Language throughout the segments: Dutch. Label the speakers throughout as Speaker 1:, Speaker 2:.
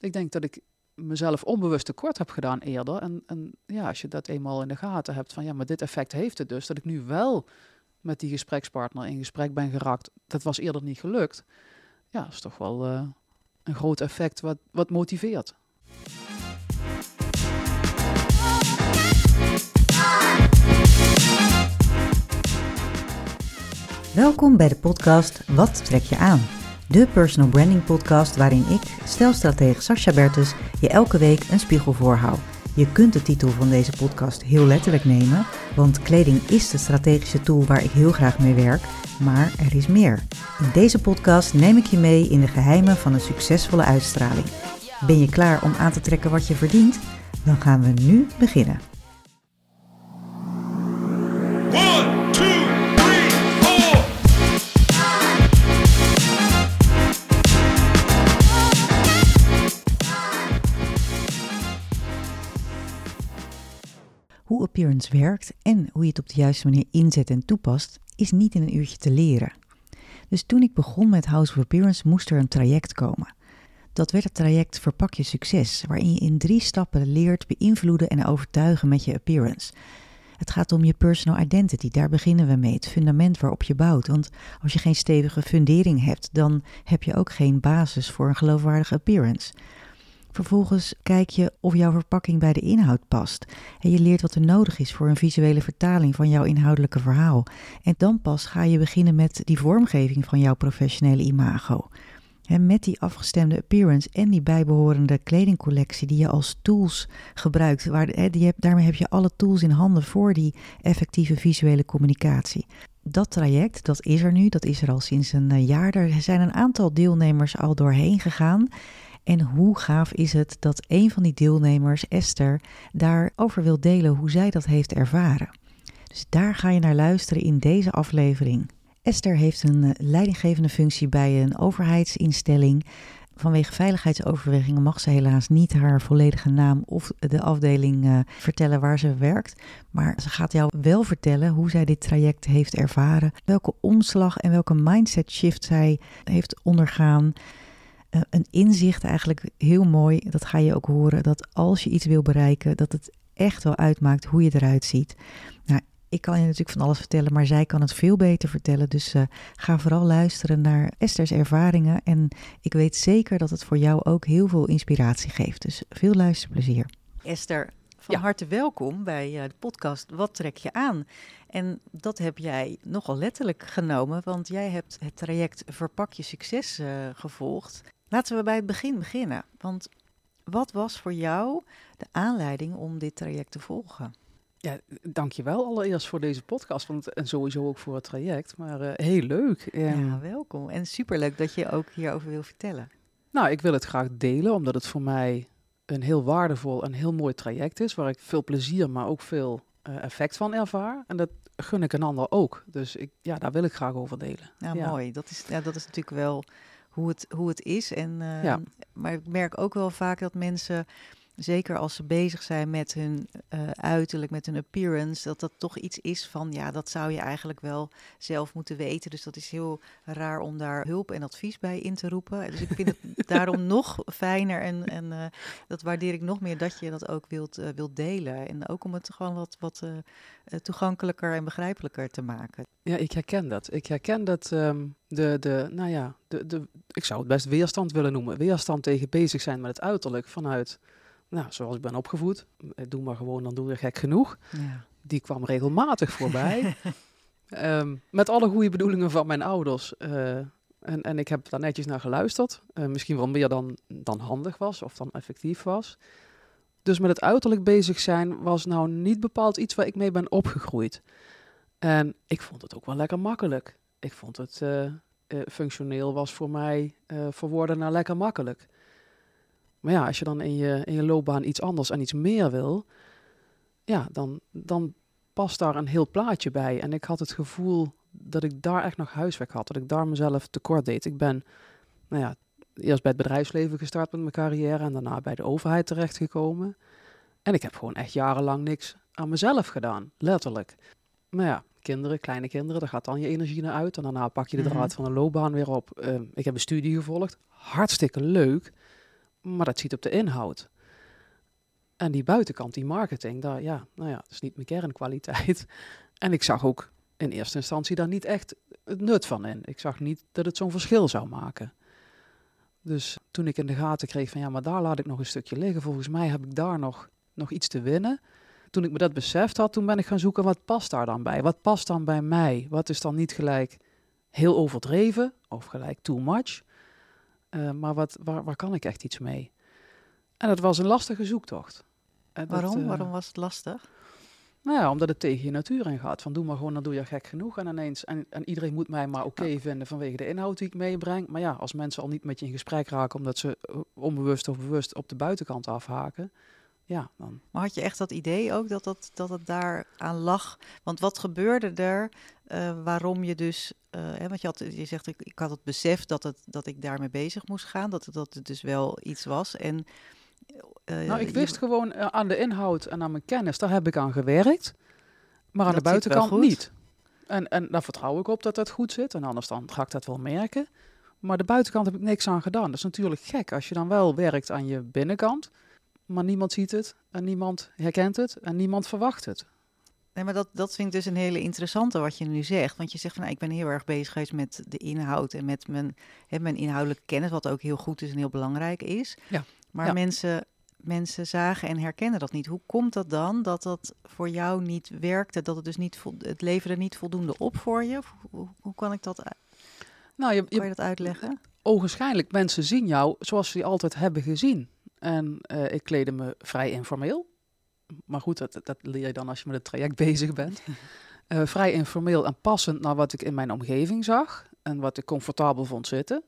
Speaker 1: ik denk dat ik mezelf onbewust tekort heb gedaan eerder. En, en ja, als je dat eenmaal in de gaten hebt van ja, maar dit effect heeft het dus, dat ik nu wel met die gesprekspartner in gesprek ben geraakt. Dat was eerder niet gelukt. Ja, dat is toch wel eh, een groot effect wat, wat motiveert.
Speaker 2: Welkom bij de podcast Wat trek je aan? De personal branding podcast waarin ik, stelstratege Sascha Bertus, je elke week een spiegel voorhoud. Je kunt de titel van deze podcast heel letterlijk nemen, want kleding is de strategische tool waar ik heel graag mee werk, maar er is meer. In deze podcast neem ik je mee in de geheimen van een succesvolle uitstraling. Ben je klaar om aan te trekken wat je verdient? Dan gaan we nu beginnen. Appearance werkt en hoe je het op de juiste manier inzet en toepast, is niet in een uurtje te leren. Dus toen ik begon met House of Appearance moest er een traject komen. Dat werd het traject Verpak je succes, waarin je in drie stappen leert beïnvloeden en overtuigen met je appearance. Het gaat om je personal identity, daar beginnen we mee, het fundament waarop je bouwt. Want als je geen stevige fundering hebt, dan heb je ook geen basis voor een geloofwaardige appearance. Vervolgens kijk je of jouw verpakking bij de inhoud past. En je leert wat er nodig is voor een visuele vertaling van jouw inhoudelijke verhaal. En dan pas ga je beginnen met die vormgeving van jouw professionele imago. En met die afgestemde appearance en die bijbehorende kledingcollectie die je als tools gebruikt. Waar, hè, die heb, daarmee heb je alle tools in handen voor die effectieve visuele communicatie. Dat traject, dat is er nu, dat is er al sinds een eh, jaar. Er zijn een aantal deelnemers al doorheen gegaan. En hoe gaaf is het dat een van die deelnemers, Esther, daarover wil delen hoe zij dat heeft ervaren. Dus daar ga je naar luisteren in deze aflevering. Esther heeft een eh, leidinggevende functie bij een overheidsinstelling. Vanwege veiligheidsoverwegingen mag ze helaas niet haar volledige naam of de afdeling uh, vertellen waar ze werkt. Maar ze gaat jou wel vertellen hoe zij dit traject heeft ervaren, welke omslag en welke mindset shift zij heeft ondergaan. Uh, een inzicht eigenlijk heel mooi, dat ga je ook horen, dat als je iets wil bereiken, dat het echt wel uitmaakt hoe je eruit ziet. Nou, ik kan je natuurlijk van alles vertellen, maar zij kan het veel beter vertellen. Dus uh, ga vooral luisteren naar Esther's ervaringen. En ik weet zeker dat het voor jou ook heel veel inspiratie geeft. Dus veel luisterplezier. Esther, van
Speaker 1: Ja.
Speaker 2: harte welkom bij uh, de podcast Wat trek je aan? En dat heb jij nogal letterlijk genomen, want jij hebt het traject Verpak je succes uh, gevolgd. Laten we bij het begin beginnen. Want wat was voor jou de aanleiding om dit traject te volgen?
Speaker 1: Ja, dankjewel allereerst voor deze podcast want, en sowieso ook voor het traject. Maar uh, heel leuk.
Speaker 2: Um, ja, welkom. En superleuk dat je ook hierover wil vertellen.
Speaker 1: Nou, ik wil het graag delen, omdat het voor mij een heel waardevol en heel mooi traject is, waar ik veel plezier, maar ook veel uh, effect van ervaar. En dat gun ik een ander ook. Dus ik, ja, daar wil ik graag over delen.
Speaker 2: Nou,
Speaker 1: ja.
Speaker 2: mooi. Dat is, ja, dat is natuurlijk wel hoe het, hoe het is. En, uh,
Speaker 1: ja.
Speaker 2: Maar ik merk ook wel vaak dat mensen zeker als ze bezig zijn met hun uh, uiterlijk, met hun appearance, dat dat toch iets is van, ja, dat zou je eigenlijk wel zelf moeten weten. Dus dat is heel raar om daar hulp en advies bij in te roepen. Dus ik vind het daarom nog fijner en, en uh, dat waardeer ik nog meer dat je dat ook wilt, uh, wilt delen. En ook om het gewoon wat, wat toegankelijker en begrijpelijker te maken.
Speaker 1: Ja, ik herken dat. Ik herken dat um, de, de, nou ja, de, de, ik zou het best weerstand willen noemen. Weerstand tegen bezig zijn met het uiterlijk vanuit nou, zoals ik ben opgevoed, doe maar gewoon, dan doe je gek genoeg.
Speaker 2: Ja.
Speaker 1: Die kwam regelmatig voorbij. um, met alle goede bedoelingen van mijn ouders. Uh, en, en ik heb daar netjes naar geluisterd. Uh, misschien wel meer dan, dan handig was of dan effectief was. Dus met het uiterlijk bezig zijn was nou niet bepaald iets waar ik mee ben opgegroeid. En ik vond het ook wel lekker makkelijk. Ik vond het uh, functioneel was voor mij verwoorden naar lekker makkelijk. Maar ja, als je dan in je, in je loopbaan iets anders en iets meer wil, ja, dan, dan past daar een heel plaatje bij. En ik had het gevoel dat ik daar echt nog huiswerk had, dat ik daar mezelf tekort deed. Ik ben, nou ja, eerst bij het bedrijfsleven gestart met mijn carrière en daarna bij de overheid terechtgekomen. En ik heb gewoon echt jarenlang niks aan mezelf gedaan, letterlijk. Maar ja, kinderen, kleine kinderen, daar gaat dan je energie naar uit. En daarna pak je de draad van een loopbaan weer op. Uh, ik heb een studie gevolgd, hartstikke leuk. maar dat ziet op de inhoud. En die buitenkant, die marketing, daar, ja, nou ja, dat is niet mijn kernkwaliteit. En ik zag ook in eerste instantie daar niet echt het nut van in. Ik zag niet dat het zo'n verschil zou maken. Dus toen ik in de gaten kreeg van ja, maar daar laat ik nog een stukje liggen. Volgens mij heb ik daar nog, nog iets te winnen. Toen ik me dat beseft had, toen ben ik gaan zoeken wat past daar dan bij? Wat past dan bij mij? Wat is dan niet gelijk heel overdreven of gelijk too much? Uh, maar wat, waar, waar kan ik echt iets mee? En dat was een lastige zoektocht.
Speaker 2: En Waarom? Dat, uh, Waarom was het lastig?
Speaker 1: Nou ja, omdat het tegen je natuur in gaat. Van doe maar gewoon, dan doe je gek genoeg. En ineens, en, en iedereen moet mij maar oké okay vinden vanwege de inhoud die ik meebreng. Maar ja, als mensen al niet met je in gesprek raken omdat ze onbewust of bewust op de buitenkant afhaken. Ja, dan.
Speaker 2: Maar had je echt dat idee ook dat, dat, dat het daar aan lag? Want wat gebeurde er uh, waarom je dus, uh, hè, want je, had, je zegt ik, ik had het besef dat, het, dat ik daarmee bezig moest gaan, dat, dat het dus wel iets was. En
Speaker 1: uh, nou, ik wist je... gewoon aan de inhoud en aan mijn kennis, daar heb ik aan gewerkt. Maar aan dat de buitenkant niet. En, en daar vertrouw ik op dat dat goed zit. En anders dan ga ik dat wel merken. Maar de buitenkant heb ik niks aan gedaan. Dat is natuurlijk gek als je dan wel werkt aan je binnenkant. Maar niemand ziet het en niemand herkent het en niemand verwacht het.
Speaker 2: Nee, maar dat, dat vind ik dus een hele interessante wat je nu zegt. Want je zegt van nou, ik ben heel erg bezig geweest met de inhoud en met mijn, hè, mijn inhoudelijke kennis, wat ook heel goed is en heel belangrijk is.
Speaker 1: Ja.
Speaker 2: Maar
Speaker 1: ja.
Speaker 2: mensen mensen zagen en herkennen dat niet. Hoe komt dat dan dat dat voor jou niet werkte? Dat het dus niet het leverde niet voldoende op voor je? Hoe, hoe kan ik dat?
Speaker 1: Nou, je,
Speaker 2: kan je dat uitleggen?
Speaker 1: Ogenschijnlijk, mensen zien jou zoals ze je altijd hebben gezien. En uh, ik kleedde me vrij informeel. Maar goed, dat, dat leer je dan als je met het traject bezig bent. Uh, vrij informeel en passend naar wat ik in mijn omgeving zag. En wat ik comfortabel vond zitten.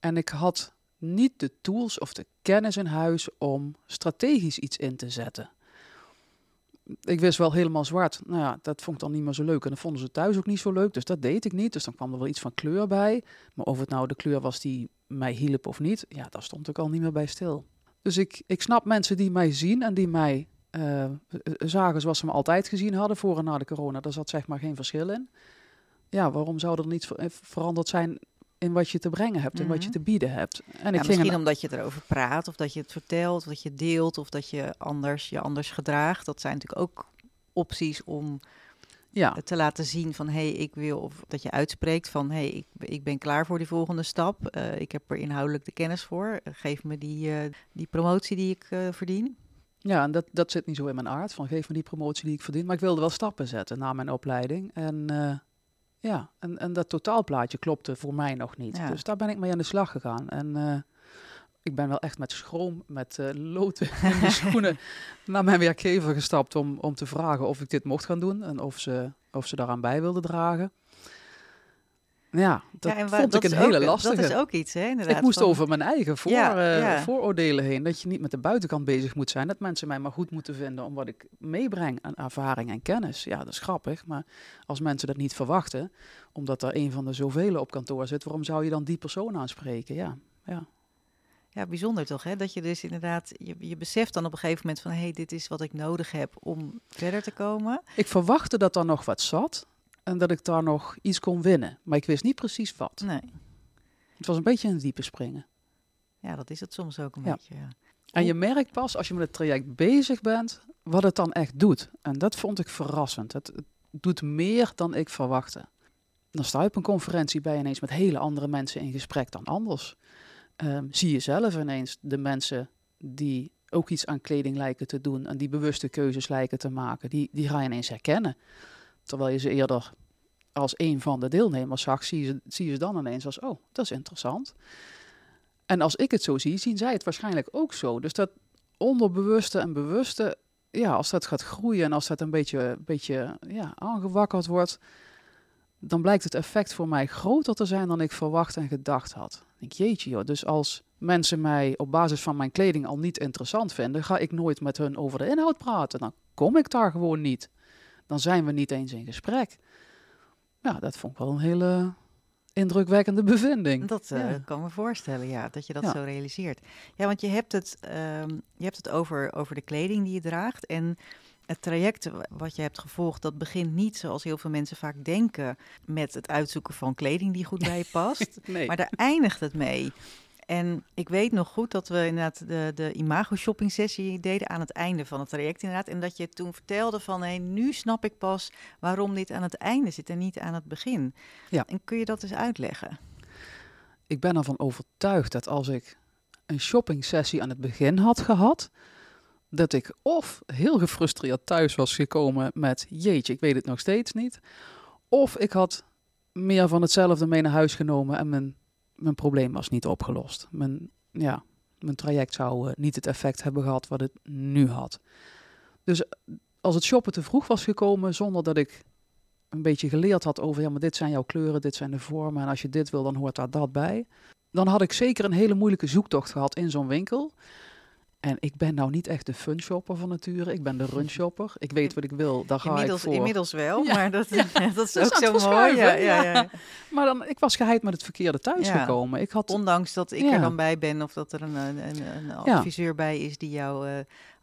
Speaker 1: En ik had niet de tools of de kennis in huis om strategisch iets in te zetten. Ik wist wel helemaal zwart. Nou ja, dat vond ik dan niet meer zo leuk. En dat vonden ze thuis ook niet zo leuk. Dus dat deed ik niet. Dus dan kwam er wel iets van kleur bij. Maar of het nou de kleur was die mij hielp of niet, ja, daar stond ik al niet meer bij stil. Dus ik, ik snap mensen die mij zien en die mij uh, zagen zoals ze me altijd gezien hadden voor en na de corona. Daar zat zeg maar geen verschil in. Ja, waarom zou er niet veranderd zijn in wat je te brengen hebt en mm -hmm. wat je te bieden hebt. En
Speaker 2: ja, ik misschien omdat je erover praat, of dat je het vertelt, of dat je deelt, of dat je anders je anders gedraagt. Dat zijn natuurlijk ook opties om ja. te laten zien van hé, hey, ik wil, of dat je uitspreekt van hé, hey, ik, ik ben klaar voor die volgende stap. Uh, ik heb er inhoudelijk de kennis voor. Uh, geef me die, uh, die promotie die ik verdien.
Speaker 1: Ja, en dat, dat zit niet zo in mijn aard, van geef me die promotie die ik verdien. Maar ik wilde wel stappen zetten na mijn opleiding. En ja, en, en dat totaalplaatje klopte voor mij nog niet. Ja. Dus daar ben ik mee aan de slag gegaan. En ik ben wel echt met schroom, met uh, loten in de schoenen naar mijn werkgever gestapt om, om te vragen of ik dit mocht gaan doen en of ze, of ze daaraan bij wilden dragen. Ja, dat ja, vond dat ik een hele ook, lastige.
Speaker 2: Dat is ook iets, hè, inderdaad.
Speaker 1: Ik moest van... over mijn eigen voor, ja, uh, ja. vooroordelen heen. Dat je niet met de buitenkant bezig moet zijn. Dat mensen mij maar goed moeten vinden om wat ik meebreng aan ervaring en kennis. Ja, dat is grappig. Maar als mensen dat niet verwachten, omdat er een van de zoveel op kantoor zit, waarom zou je dan die persoon aanspreken? Ja, ja.
Speaker 2: Ja, bijzonder toch, hè? Dat je dus inderdaad, je, je beseft dan op een gegeven moment van, hé, hey, dit is wat ik nodig heb om verder te komen.
Speaker 1: Ik verwachtte dat er nog wat zat en dat ik daar nog iets kon winnen. Maar ik wist niet precies wat.
Speaker 2: Nee.
Speaker 1: Het was een beetje een diepe springen.
Speaker 2: Ja, dat is het soms ook een ja. beetje. Ja.
Speaker 1: En je merkt pas als je met het traject bezig bent, wat het dan echt doet. En dat vond ik verrassend. Het, het doet meer dan ik verwachtte. Dan sta je op een conferentie bij ineens met hele andere mensen in gesprek dan anders. Um, zie je zelf ineens de mensen die ook iets aan kleding lijken te doen en die bewuste keuzes lijken te maken, die, die ga je ineens herkennen. Terwijl je ze eerder als een van de deelnemers zag, zie je, ze dan ineens als, oh, dat is interessant. En als ik het zo zie, zien zij het waarschijnlijk ook zo. Dus dat onderbewuste en bewuste, ja, als dat gaat groeien en als dat een beetje, beetje ja, aangewakkerd wordt, dan blijkt het effect voor mij groter te zijn dan ik verwacht en gedacht had. Ik denk, jeetje joh, dus als mensen mij op basis van mijn kleding al niet interessant vinden, ga ik nooit met hun over de inhoud praten. Dan kom ik daar gewoon niet dan zijn we niet eens in gesprek. Ja, dat vond ik wel een hele indrukwekkende bevinding.
Speaker 2: Dat uh, ja. kan me voorstellen, ja, dat je dat ja. zo realiseert. Ja, want je hebt het, um, je hebt het over, over de kleding die je draagt. En het traject wat je hebt gevolgd, dat begint niet zoals heel veel mensen vaak denken met het uitzoeken van kleding die goed bij je past. nee. Maar daar eindigt het mee. En ik weet nog goed dat we inderdaad de, de imago shopping sessie deden aan het einde van het traject inderdaad. En dat je toen vertelde van, hé, nu snap ik pas waarom dit aan het einde zit en niet aan het begin.
Speaker 1: Ja.
Speaker 2: En kun je dat eens uitleggen?
Speaker 1: Ik ben ervan overtuigd dat als ik een shopping sessie aan het begin had gehad, dat ik of heel gefrustreerd thuis was gekomen met jeetje, ik weet het nog steeds niet. Of ik had meer van hetzelfde mee naar huis genomen en mijn, mijn probleem was niet opgelost. Mijn, ja, mijn traject zou eh, niet het effect hebben gehad wat het nu had. Dus eh, als het shoppen te vroeg was gekomen zonder dat ik een beetje geleerd had over, ja, maar dit zijn jouw kleuren, dit zijn de vormen en als je dit wil, dan hoort daar dat bij. Dan had ik zeker een hele moeilijke zoektocht gehad in zo'n winkel. En ik ben nou niet echt de fun shopper van nature. Ik ben de run shopper. Ik weet wat ik wil, daar ga
Speaker 2: Inmiddels,
Speaker 1: ik voor.
Speaker 2: inmiddels wel,
Speaker 1: Ja,
Speaker 2: maar dat,
Speaker 1: ja.
Speaker 2: dat is
Speaker 1: Dat is
Speaker 2: ook zo mooi. Ja, ja.
Speaker 1: Maar dan, ik was geheid met het verkeerde thuis
Speaker 2: Ja.
Speaker 1: gekomen. Ik had,
Speaker 2: Ondanks dat ik er dan bij ben of dat er een, een, een, een adviseur bij is die jou eh,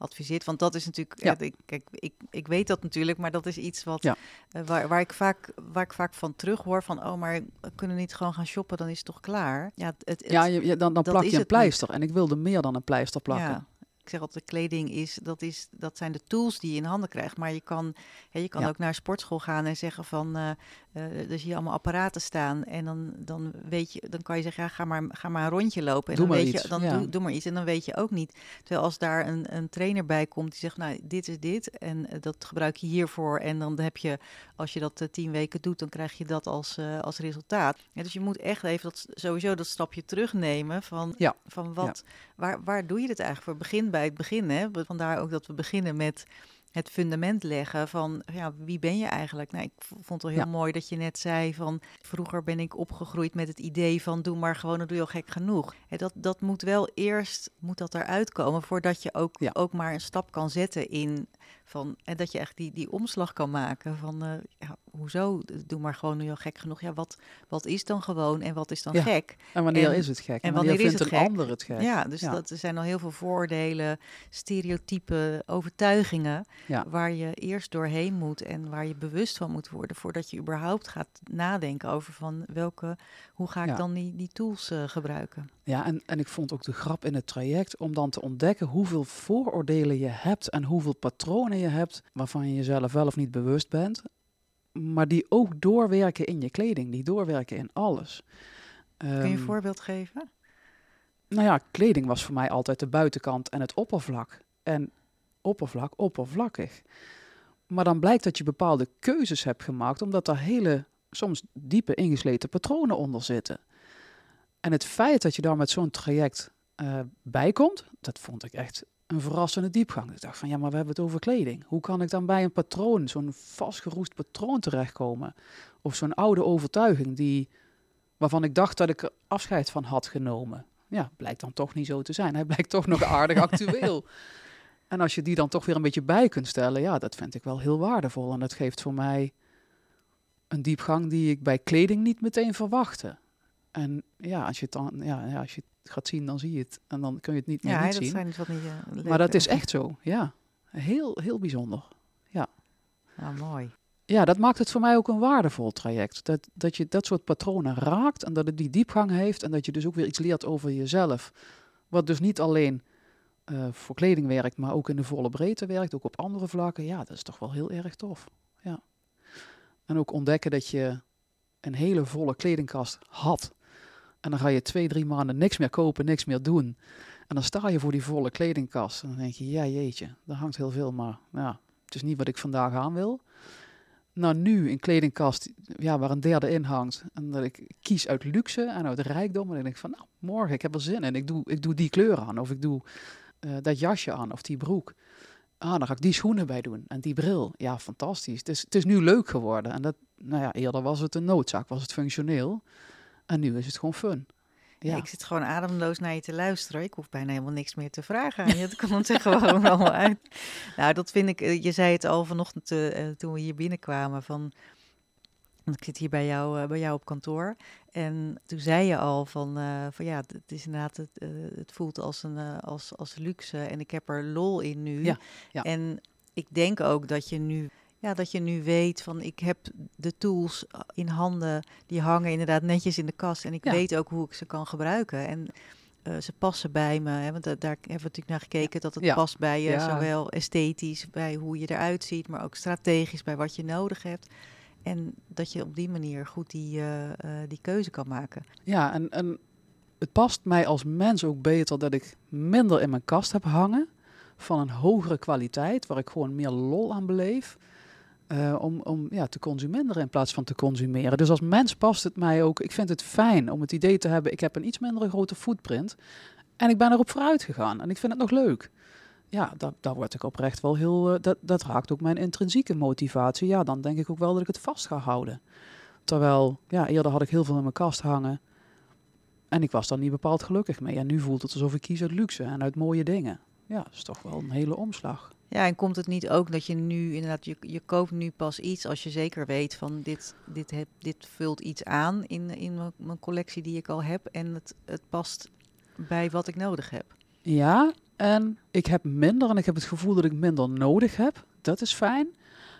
Speaker 2: adviseert. Want dat is natuurlijk,
Speaker 1: Ja.
Speaker 2: eh, ik, kijk, ik, ik weet dat natuurlijk, maar dat is iets wat,
Speaker 1: Ja.
Speaker 2: eh, waar, waar, ik vaak, waar ik vaak van terug hoor van, oh, maar we kunnen niet gewoon gaan shoppen, dan is het toch klaar? Ja, het, het,
Speaker 1: ja, je, je- dan, dan plak je een pleister. En ik wilde meer dan een pleister plakken.
Speaker 2: Ja. Ik zeg altijd, kleding is dat, is, dat zijn de tools die je in handen krijgt. Maar je kan, ja, je kan
Speaker 1: Ja.
Speaker 2: ook naar een sportschool gaan en zeggen van, eh eh, er zie je allemaal apparaten staan. En dan, dan weet je, dan kan je zeggen, ja, ga maar, ga maar een rondje lopen. En
Speaker 1: Doe
Speaker 2: dan weet
Speaker 1: iets,
Speaker 2: je, dan
Speaker 1: ja.
Speaker 2: doe, doe maar iets. En dan weet je ook niet. Terwijl als daar een, een trainer bij komt die zegt, nou, dit is dit. En eh, dat gebruik je hiervoor. En dan heb je, als je dat eh, tien weken doet, dan krijg je dat als, als resultaat. Ja, dus je moet echt even dat, sowieso dat stapje terugnemen van,
Speaker 1: Ja.
Speaker 2: van wat, waar, waar doe je dit eigenlijk voor? Begin bij het begin. Hè? Vandaar ook dat we beginnen met het fundament leggen van ja, wie ben je eigenlijk? Nou, ik vond het heel
Speaker 1: Ja.
Speaker 2: mooi dat je net zei van vroeger ben ik opgegroeid met het idee van doe maar gewoon, dan doe je al gek genoeg. Hè, dat, dat moet wel eerst moet dat eruit komen voordat je ook,
Speaker 1: Ja.
Speaker 2: ook maar een stap kan zetten in van en dat je echt die, die omslag kan maken van eh, ja, hoezo doe maar gewoon nu al gek genoeg? Ja, wat, wat is dan gewoon en wat is dan
Speaker 1: Ja.
Speaker 2: gek?
Speaker 1: En wanneer
Speaker 2: En-
Speaker 1: is het gek?
Speaker 2: en
Speaker 1: wanneer, vindt
Speaker 2: het
Speaker 1: een
Speaker 2: gek?
Speaker 1: ander het gek?
Speaker 2: Ja, dus
Speaker 1: Ja.
Speaker 2: Dat, er zijn al heel veel vooroordelen, stereotypen, overtuigingen
Speaker 1: Ja.
Speaker 2: waar je eerst doorheen moet en waar je bewust van moet worden voordat je überhaupt gaat nadenken over van welke, hoe ga ik dan die, die tools eh, gebruiken.
Speaker 1: Ja, en, en ik vond ook de grap in het traject om dan te ontdekken hoeveel vooroordelen je hebt en hoeveel patronen je hebt waarvan je jezelf wel of niet bewust bent, maar die ook doorwerken in je kleding, die doorwerken in alles.
Speaker 2: Kun je een
Speaker 1: Ehm,
Speaker 2: voorbeeld geven?
Speaker 1: Nou ja, kleding was voor mij altijd de buitenkant en het oppervlak. En oppervlak, oppervlakkig. Maar dan blijkt dat je bepaalde keuzes hebt gemaakt, omdat daar hele, soms diepe ingesleten patronen onder zitten. En het feit dat je daar met zo'n traject eh, bij komt, dat vond ik echt een verrassende diepgang. Ik dacht van, ja, maar we hebben het over kleding. Hoe kan ik dan bij een patroon, zo'n vastgeroest patroon terechtkomen? Of zo'n oude overtuiging die, waarvan ik dacht dat ik er afscheid van had genomen. Ja, blijkt dan toch niet zo te zijn. Hij blijkt toch nog aardig actueel. En als je die dan toch weer een beetje bij kunt stellen, ja, dat vind ik wel heel waardevol. En dat geeft voor mij een diepgang die ik bij kleding niet meteen verwachtte. En ja, als je het dan ja, ja, als je het gaat zien, dan zie je het. En dan kun je het niet meer
Speaker 2: Ja,
Speaker 1: niet
Speaker 2: dat
Speaker 1: zien.
Speaker 2: zijn wat niet. eh,
Speaker 1: Maar dat is echt zo, ja. Heel, heel bijzonder.
Speaker 2: Ah, mooi.
Speaker 1: Ja, dat maakt het voor mij ook een waardevol traject. Dat, dat je dat soort patronen raakt en dat het die diepgang heeft en dat je dus ook weer iets leert over jezelf. Wat dus niet alleen eh, voor kleding werkt, maar ook in de volle breedte werkt, ook op andere vlakken. Ja, dat is toch wel heel erg tof. Ja. En ook ontdekken dat je een hele volle kledingkast had. En dan ga je twee, drie maanden niks meer kopen, niks meer doen. En dan sta je voor die volle kledingkast. En dan denk je, ja jeetje, daar hangt heel veel, maar ja, het is niet wat ik vandaag aan wil. Nou, nu een kledingkast ja, waar een derde in hangt. En dat ik kies uit luxe en uit rijkdom. En dan denk ik van, nou, morgen, ik heb er zin in. Ik doe, ik doe die kleur aan. Of ik doe eh, dat jasje aan. Of die broek. Ah, dan ga ik die schoenen bij doen. En die bril. Ja, fantastisch. Het is, het is nu leuk geworden. En dat, nou ja, eerder was het een noodzaak. Was het functioneel. En nu is het gewoon fun. Ja,
Speaker 2: Ik zit gewoon ademloos naar je te luisteren. Ik hoef bijna helemaal niks meer te vragen aan je. Het komt er gewoon allemaal uit. Nou, dat vind ik... eh, Je zei het al vanochtend eh, eh, toen we hier binnenkwamen van... Want ik zit hier bij jou, bij jou op kantoor. En toen zei je al van, van ja, het is inderdaad, het, het voelt als een als, als luxe en ik heb er lol in nu.
Speaker 1: Ja, ja.
Speaker 2: En ik denk ook dat je nu, ja, dat je nu weet van ik heb de tools in handen die hangen inderdaad netjes in de kast en ik
Speaker 1: Ja.
Speaker 2: weet ook hoe ik ze kan gebruiken. En eh, ze passen bij me. Hè, want da- daar hebben we natuurlijk naar gekeken dat het
Speaker 1: Ja.
Speaker 2: past bij je,
Speaker 1: Ja.
Speaker 2: zowel esthetisch, bij hoe je eruit ziet, maar ook strategisch bij wat je nodig hebt. En dat je op die manier goed die, eh, eh, die keuze kan maken.
Speaker 1: Ja, en, en het past mij als mens ook beter dat ik minder in mijn kast heb hangen. Van een hogere kwaliteit, waar ik gewoon meer lol aan beleef. Eh, om om ja, te consumeren in plaats van te consumeren. Dus als mens past het mij ook. Ik vind het fijn om het idee te hebben: ik heb een iets minder grote footprint. En ik ben erop vooruit gegaan. En ik vind het nog leuk. Ja, daar, word ik oprecht wel heel. eh, dat, dat raakt ook mijn intrinsieke motivatie. Ja, dan denk ik ook wel dat ik het vast ga houden. Terwijl, ja, eerder had ik heel veel in mijn kast hangen. En ik was daar niet bepaald gelukkig mee. En nu voelt het alsof ik kies uit luxe en uit mooie dingen. Ja, dat is toch wel een hele omslag.
Speaker 2: Ja, en komt het niet ook dat je nu inderdaad, je, je koopt nu pas iets als je zeker weet van dit, dit, heb, dit vult iets aan in, in mijn, mijn collectie die ik al heb en het, het past bij wat ik nodig heb.
Speaker 1: Ja, en ik heb minder en ik heb het gevoel dat ik minder nodig heb. Dat is fijn.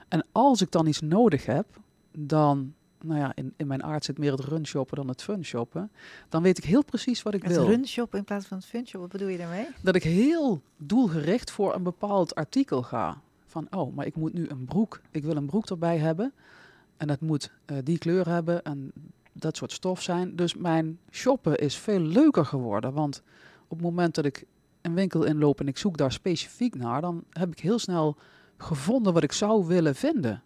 Speaker 1: En als ik dan iets nodig heb, dan, nou ja, in, in mijn aard zit meer het run shoppen dan het fun shoppen. Dan weet ik heel precies wat ik
Speaker 2: Het
Speaker 1: wil.
Speaker 2: runshop in plaats van het funshop, wat bedoel je daarmee?
Speaker 1: dat ik heel doelgericht voor een bepaald artikel ga. Van, oh, maar ik moet nu een broek. Ik wil een broek erbij hebben. En dat moet eh, die kleur hebben en dat soort stof zijn. Dus mijn shoppen is veel leuker geworden. Want op het moment dat ik een winkel inloop en ik zoek daar specifiek naar, dan heb ik heel snel gevonden wat ik zou willen vinden.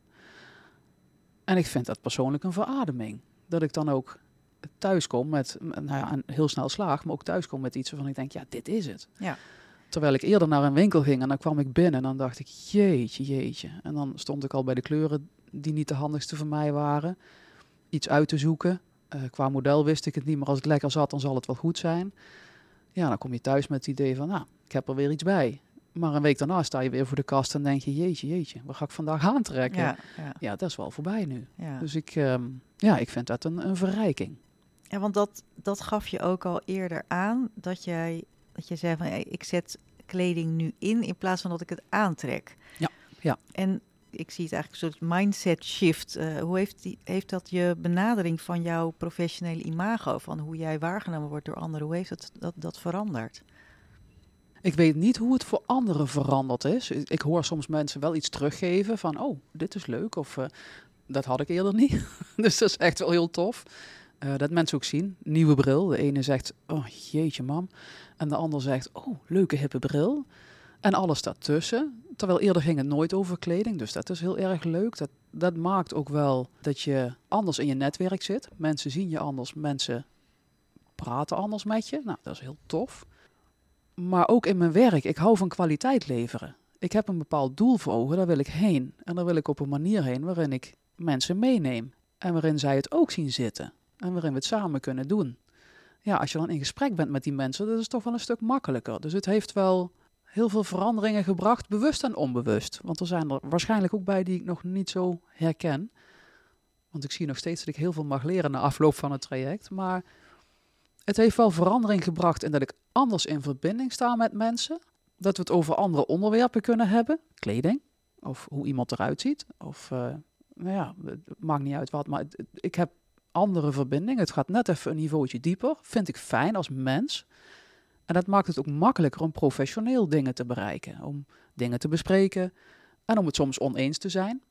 Speaker 1: En ik vind dat persoonlijk een verademing. Dat ik dan ook thuis kom met, nou ja, een heel snel slaag, maar ook thuis kom met iets waarvan ik denk, ja, dit is het.
Speaker 2: Ja.
Speaker 1: Terwijl ik eerder naar een winkel ging en dan kwam ik binnen en dan dacht ik, jeetje, jeetje. En dan stond ik al bij de kleuren die niet de handigste voor mij waren. Iets uit te zoeken. Eh, qua model wist ik het niet, maar als het lekker zat, dan zal het wel goed zijn. Ja, dan kom je thuis met het idee van, nou, ik heb er weer iets bij. Maar een week daarna sta je weer voor de kast en denk je, jeetje, jeetje, wat ga ik vandaag aantrekken? Ja,
Speaker 2: Ja, ja,
Speaker 1: dat is wel voorbij nu.
Speaker 2: ja.
Speaker 1: Dus ik, ehm, ja, ik vind dat een, een verrijking.
Speaker 2: ja want dat, dat gaf je ook al eerder aan, dat jij, dat je zei van ik zet kleding nu in in plaats van dat ik het aantrek.
Speaker 1: Ja, ja.
Speaker 2: En ik zie het eigenlijk een soort mindset shift. Eh, hoe heeft, die, heeft dat je benadering van jouw professionele imago, van hoe jij waargenomen wordt door anderen, hoe heeft dat, dat, dat veranderd?
Speaker 1: Ik weet niet hoe het voor anderen veranderd is. Ik hoor soms mensen wel iets teruggeven van, oh, dit is leuk. Of eh, dat had ik eerder niet. dus dat is echt wel heel tof. Eh, dat mensen ook zien. Nieuwe bril. De ene zegt, oh jeetje mam. En de ander zegt, oh, leuke hippe bril. En alles daartussen. Terwijl eerder ging het nooit over kleding. Dus dat is heel erg leuk. Dat, dat maakt ook wel dat je anders in je netwerk zit. Mensen zien je anders. Mensen praten anders met je. Nou, dat is heel tof. Maar ook in mijn werk. Ik hou van kwaliteit leveren. Ik heb een bepaald doel voor ogen. Daar wil ik heen. En daar wil ik op een manier heen waarin ik mensen meeneem. En waarin zij het ook zien zitten. En waarin we het samen kunnen doen. Ja, als je dan in gesprek bent met die mensen, dat is toch wel een stuk makkelijker. Dus het heeft wel heel veel veranderingen gebracht, bewust en onbewust. Want er zijn er waarschijnlijk ook bij die ik nog niet zo herken. Want ik zie nog steeds dat ik heel veel mag leren na afloop van het traject. Maar het heeft wel verandering gebracht in dat ik anders in verbinding sta met mensen. Dat we het over andere onderwerpen kunnen hebben. Kleding, of hoe iemand eruit ziet. Of, eh, nou ja, het maakt niet uit wat. Maar ik heb andere verbinding. Het gaat net even een niveautje dieper. Vind ik fijn als mens. En dat maakt het ook makkelijker om professioneel dingen te bereiken. Om dingen te bespreken. En om het soms oneens te zijn.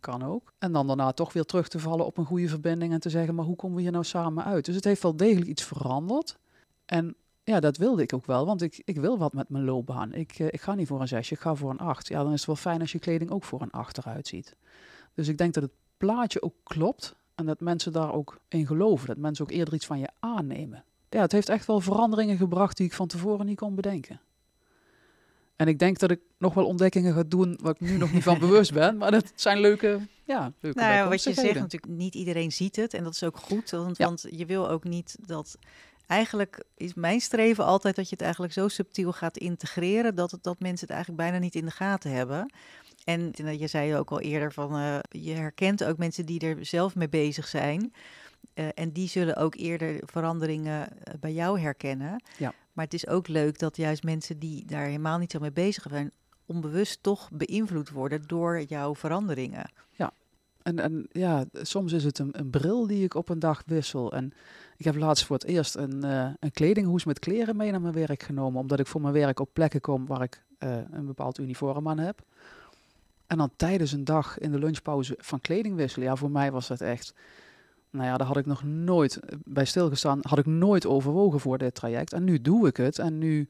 Speaker 1: Kan ook. En dan daarna toch weer terug te vallen op een goede verbinding. En te zeggen, maar hoe komen we hier nou samen uit? Dus het heeft wel degelijk iets veranderd. En ja, dat wilde ik ook wel. Want ik, ik wil wat met mijn loopbaan. Ik, eh, ik ga niet voor een zesje, ik ga voor een acht. Ja, dan is het wel fijn als je kleding ook voor een acht eruit ziet. Dus ik denk dat het plaatje ook klopt. En dat mensen daar ook in geloven. Dat mensen ook eerder iets van je aannemen. Ja, het heeft echt wel veranderingen gebracht die ik van tevoren niet kon bedenken. En ik denk dat ik nog wel ontdekkingen ga doen waar ik nu nog niet van bewust ben. Maar dat zijn leuke, ja, leuke
Speaker 2: Nou wat je zegt natuurlijk, niet iedereen ziet het en dat is ook goed, want,
Speaker 1: Ja.
Speaker 2: want je wil ook niet dat... Eigenlijk is mijn streven altijd dat je het eigenlijk zo subtiel gaat integreren dat, het, dat mensen het eigenlijk bijna niet in de gaten hebben. En eh, je zei ook al eerder van, eh, je herkent ook mensen die er zelf mee bezig zijn. Eh, en die zullen ook eerder veranderingen eh, bij jou herkennen.
Speaker 1: Ja.
Speaker 2: Maar het is ook leuk dat juist mensen die daar helemaal niet zo mee bezig zijn, onbewust toch beïnvloed worden door jouw veranderingen.
Speaker 1: En, en ja, soms is het een, een bril die ik op een dag wissel. En ik heb laatst voor het eerst een, eh, een kledinghoes met kleren mee naar mijn werk genomen. Omdat ik voor mijn werk op plekken kom waar ik eh, een bepaald uniform aan heb. En dan tijdens een dag in de lunchpauze van kleding wisselen. Ja, voor mij was dat echt... Nou ja, daar had ik nog nooit eh, bij stilgestaan. Had ik nooit overwogen voor dit traject. En nu doe ik het. En nu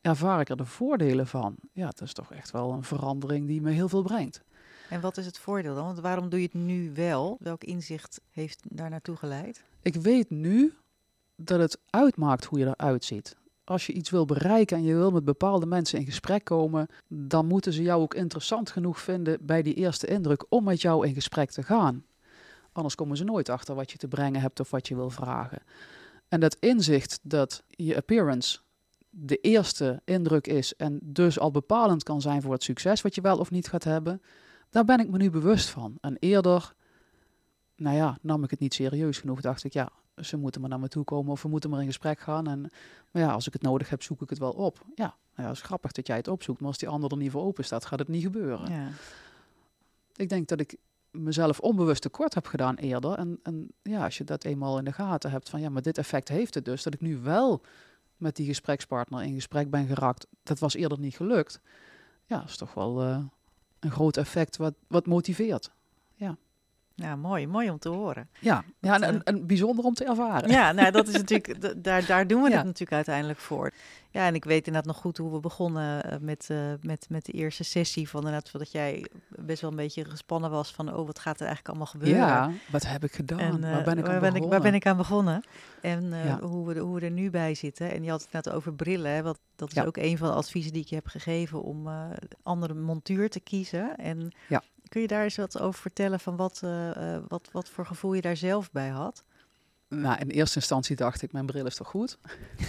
Speaker 1: ervaar ik er de voordelen van. Ja, het is toch echt wel een verandering die me heel veel brengt.
Speaker 2: En wat is het voordeel dan? Want waarom doe je het nu wel? Welk inzicht heeft daar naartoe geleid?
Speaker 1: Ik weet nu dat het uitmaakt hoe je eruit ziet. Als je iets wil bereiken en je wil met bepaalde mensen in gesprek komen, dan moeten ze jou ook interessant genoeg vinden bij die eerste indruk om met jou in gesprek te gaan. Anders komen ze nooit achter wat je te brengen hebt of wat je wil vragen. En dat inzicht dat je appearance de eerste indruk is en dus al bepalend kan zijn voor het succes wat je wel of niet gaat hebben, daar ben ik me nu bewust van. En eerder, nou ja, nam ik het niet serieus genoeg. Dacht ik, ja, ze moeten maar naar me toe komen of we moeten maar in gesprek gaan. En maar ja, als ik het nodig heb, zoek ik het wel op. Ja, nou ja, het is grappig dat jij het opzoekt, maar als die ander er niet voor open staat, gaat het niet gebeuren.
Speaker 2: Ja.
Speaker 1: Ik denk dat ik mezelf onbewust tekort heb gedaan eerder. En, en ja, als je dat eenmaal in de gaten hebt van ja, maar dit effect heeft het dus, dat ik nu wel met die gesprekspartner in gesprek ben geraakt. Dat was eerder niet gelukt. Ja, dat is toch wel eh, een groot effect wat, wat motiveert.
Speaker 2: ja, mooi. Mooi om te horen.
Speaker 1: Ja, ja en,
Speaker 2: eh,
Speaker 1: en, bijzonder om te ervaren.
Speaker 2: Ja, nou, dat is natuurlijk, daar, daar doen we
Speaker 1: Ja.
Speaker 2: het natuurlijk uiteindelijk voor. Ja, en ik weet inderdaad nog goed hoe we begonnen eh, met, eh, met, met de eerste sessie. Van inderdaad, dat jij best wel een beetje gespannen was van, oh, wat gaat er eigenlijk allemaal gebeuren?
Speaker 1: Ja, wat heb ik gedaan?
Speaker 2: En,
Speaker 1: waar ben ik aan
Speaker 2: ik, waar ben
Speaker 1: begonnen?
Speaker 2: ik aan begonnen? En
Speaker 1: Ja.
Speaker 2: hoe, we, er- hoe we er nu bij zitten. En je had het net over brillen. Hè, wat, dat is
Speaker 1: Ja.
Speaker 2: ook een van de adviezen die ik je heb gegeven om andere montuur te kiezen. En
Speaker 1: Ja.
Speaker 2: Kun je daar eens wat over vertellen van wat, eh, eh, wat, wat voor gevoel je daar zelf bij had?
Speaker 1: Nou, in eerste instantie dacht ik, mijn bril is toch goed?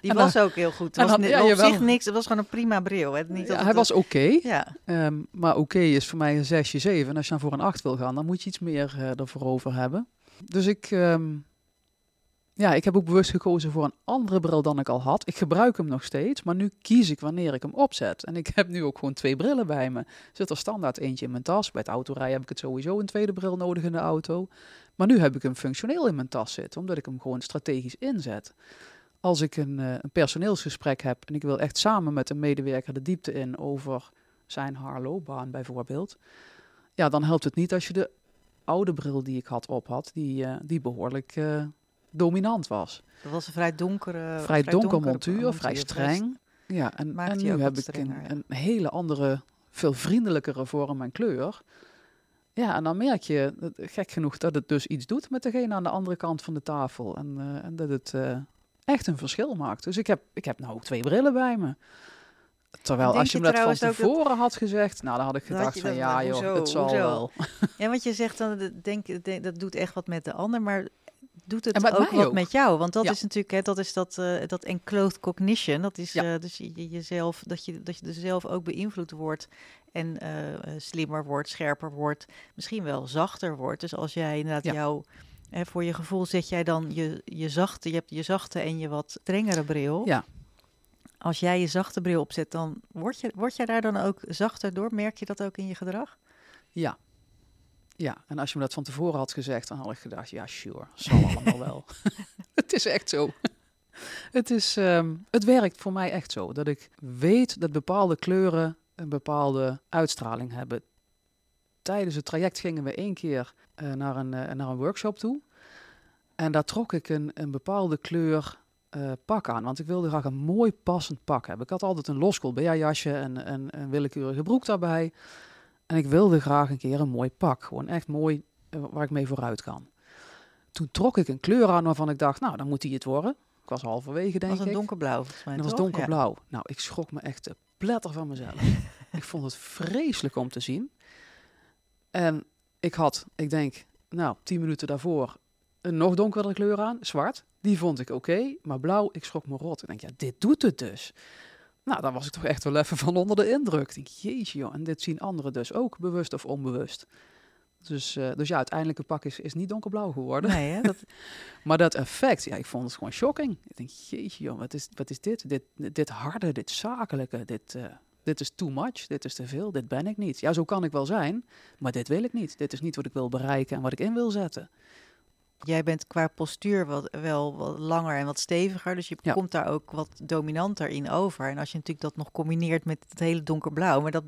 Speaker 2: Die
Speaker 1: En
Speaker 2: was ook heel goed. Het was
Speaker 1: dan- ja,
Speaker 2: op
Speaker 1: jawel.
Speaker 2: zich niks. Het was gewoon een prima bril. Hè. Niet dat
Speaker 1: Ja, hij was oké,
Speaker 2: Ja,
Speaker 1: ehm, maar oké is voor mij een zesje, zeven. En als je dan voor een acht wil gaan, dan moet je iets meer eh, ervoor over hebben. Dus ik, ehm, ja, ik heb ook bewust gekozen voor een andere bril dan ik al had. Ik gebruik hem nog steeds, maar nu kies ik wanneer ik hem opzet. En ik heb nu ook gewoon twee brillen bij me. Zit er standaard eentje in mijn tas. Bij het autorijden heb ik het sowieso een tweede bril nodig in de auto. Maar nu heb ik hem functioneel in mijn tas zitten, omdat ik hem gewoon strategisch inzet. Als ik een, eh, een personeelsgesprek heb en ik wil echt samen met een medewerker de diepte in over zijn haarloopbaan bijvoorbeeld. Ja, dan helpt het niet als je de oude bril die ik had op had, die, eh, die behoorlijk eh, dominant was.
Speaker 2: dat was een vrij donkere...
Speaker 1: vrij donker
Speaker 2: donkere
Speaker 1: montuur, vrij streng. Ja, en, en nu heb ik een,
Speaker 2: strenger, ja.
Speaker 1: een hele andere, veel vriendelijkere vorm en kleur. Ja, en dan merk je, gek genoeg, dat het dus iets doet met degene aan de andere kant van de tafel. En, eh, en dat het eh, echt een verschil maakt. Dus ik heb, ik heb nou ook twee brillen bij me. Terwijl als je
Speaker 2: je
Speaker 1: me dat van
Speaker 2: dat-
Speaker 1: tevoren had gezegd, nou dan had ik
Speaker 2: had
Speaker 1: gedacht van ja joh,
Speaker 2: hoezo,
Speaker 1: het zal
Speaker 2: hoezo?
Speaker 1: wel.
Speaker 2: Ja, want je zegt dan, denk- dat doet echt wat met de ander, maar doet het ook wat
Speaker 1: ook.
Speaker 2: met jou? Want dat
Speaker 1: Ja.
Speaker 2: is natuurlijk, hè, dat is dat, eh dat enclosed cognition. Dat is
Speaker 1: Ja.
Speaker 2: eh, dus je, je- jezelf, dat je, dat je er zelf ook beïnvloed wordt en eh, slimmer wordt, scherper wordt, misschien wel zachter wordt. Dus als jij inderdaad
Speaker 1: Ja.
Speaker 2: jou, hè, voor je gevoel zet jij dan je, je zachte, je hebt je zachte en je wat strengere bril.
Speaker 1: Ja.
Speaker 2: Als jij je zachte bril opzet, dan word je, word jij daar dan ook zachter door? Merk je dat ook in je gedrag?
Speaker 1: Ja. Ja, en als je me dat van tevoren had gezegd, dan had ik gedacht, ja, sure, zal allemaal wel. het is echt zo. het, is, ehm, het werkt voor mij echt zo, dat ik weet dat bepaalde kleuren een bepaalde uitstraling hebben. Tijdens het traject gingen we één keer eh, naar, een, eh, naar een workshop toe. En daar trok ik een, een bepaalde kleur eh, pak aan, want ik wilde graag een mooi passend pak hebben. Ik had altijd een loskool jasje en, en een willekeurige broek daarbij. En ik wilde graag een keer een mooi pak. Gewoon echt mooi eh, waar ik mee vooruit kan. Toen trok ik een kleur aan waarvan ik dacht, nou, dan moet die het worden. Ik was halverwege, denk
Speaker 2: Dat was een
Speaker 1: ik.
Speaker 2: donkerblauw volgens mij,
Speaker 1: dat was?
Speaker 2: Ja.
Speaker 1: donkerblauw. Nou, ik schrok me echt de pletter van mezelf. ik vond het vreselijk om te zien. En ik had, ik denk, nou, tien minuten daarvoor een nog donkerder kleur aan, zwart. Die vond ik oké, maar blauw, ik schrok me rot. Ik denk, ja, dit doet het dus. Nou, daar was ik toch echt wel even van onder de indruk. Ik denk, jeetje joh, en dit zien anderen dus ook, bewust of onbewust. Dus, eh, dus ja, uiteindelijk het pak is, is niet donkerblauw geworden.
Speaker 2: Nee, hè? Dat,
Speaker 1: Maar dat effect, ja, ik vond het gewoon shocking. Ik denk, jeetje joh, wat is, wat is dit? dit? Dit harde, dit zakelijke, dit, eh, dit is too much, dit is te veel, dit ben ik niet. Ja, zo kan ik wel zijn, maar dit wil ik niet. Dit is niet wat ik wil bereiken en wat ik in wil zetten.
Speaker 2: Jij bent qua postuur wat, wel wat langer en wat steviger, dus je
Speaker 1: Ja.
Speaker 2: komt daar ook wat dominanter in over. En als je natuurlijk dat nog combineert met het hele donkerblauw, maar dat,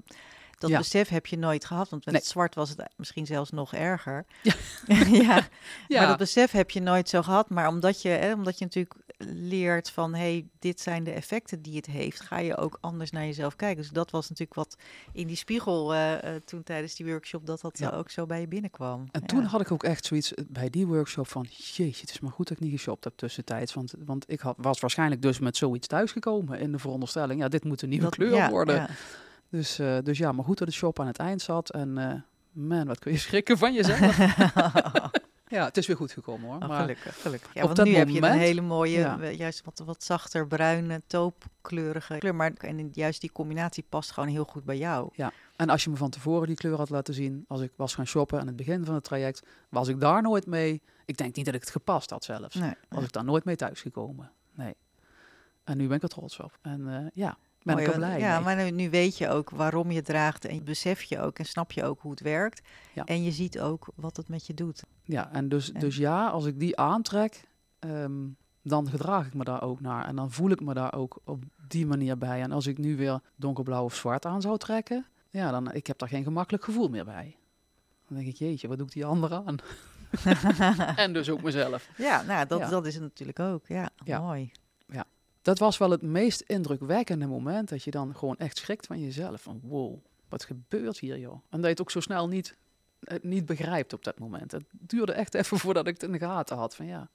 Speaker 2: dat
Speaker 1: Ja.
Speaker 2: besef heb je nooit gehad, want met
Speaker 1: Nee.
Speaker 2: het zwart was het misschien zelfs nog erger.
Speaker 1: Ja.
Speaker 2: ja,
Speaker 1: Ja,
Speaker 2: Maar dat besef heb je nooit zo gehad. Maar omdat je, hè, omdat je natuurlijk leert van... hé, hey, dit zijn de effecten die het heeft... ga je ook anders naar jezelf kijken. Dus dat was natuurlijk wat in die spiegel eh, eh, toen tijdens die workshop... dat dat
Speaker 1: Ja.
Speaker 2: ook zo bij je binnenkwam.
Speaker 1: En toen had ik ook echt zoiets eh, bij die workshop van... jeetje, het is maar goed dat ik niet geshopt heb tussentijds. Want, want ik had, was waarschijnlijk dus met zoiets thuisgekomen in de veronderstelling... ja, dit moet een nieuwe
Speaker 2: Dat-
Speaker 1: kleur
Speaker 2: ja,
Speaker 1: worden.
Speaker 2: Ja.
Speaker 1: Dus, eh, dus ja, maar goed dat de shop aan het eind zat. En eh, man, wat kun je schrikken van jezelf. ja, het is weer goed gekomen hoor.
Speaker 2: Oh,
Speaker 1: Maar
Speaker 2: gelukkig, gelukkig. Ja,
Speaker 1: op
Speaker 2: want
Speaker 1: dat
Speaker 2: nu heb je een hele mooie,
Speaker 1: Ja.
Speaker 2: juist wat, wat zachter bruine, toopkleurige kleur. Maar en juist die combinatie past gewoon heel goed bij jou.
Speaker 1: En als je me van tevoren die kleur had laten zien, als ik was gaan shoppen aan het begin van het traject, was ik daar nooit mee. Ik denk niet dat ik het gepast had zelfs.
Speaker 2: Nee,
Speaker 1: Was ik daar nooit mee thuisgekomen. Nee. En nu ben ik er trots op. En eh, ja, ben
Speaker 2: Mooi,
Speaker 1: ik
Speaker 2: want-
Speaker 1: blij
Speaker 2: Ja,
Speaker 1: mee.
Speaker 2: maar nu, weet je ook waarom je draagt en besef je ook en snap je ook hoe het werkt.
Speaker 1: Ja.
Speaker 2: En je ziet ook wat het met je doet.
Speaker 1: Ja, en dus,
Speaker 2: En-
Speaker 1: dus ja, als ik die aantrek, ehm, dan gedraag ik me daar ook naar. En dan voel ik me daar ook op die manier bij. En als ik nu weer donkerblauw of zwart aan zou trekken, ja, dan ik heb daar geen gemakkelijk gevoel meer bij. Dan denk ik, jeetje, wat doe ik die andere aan? en dus ook mezelf.
Speaker 2: Ja, nou, dat,
Speaker 1: Ja.
Speaker 2: dat is het natuurlijk ook. Ja,
Speaker 1: Ja.
Speaker 2: mooi.
Speaker 1: Dat was wel het meest indrukwekkende moment, dat je dan gewoon echt schrikt van jezelf. Van wow, wat gebeurt hier joh? En dat je het ook zo snel niet, eh, niet begrijpt op dat moment. Het duurde echt even voordat ik het in de gaten had van ja,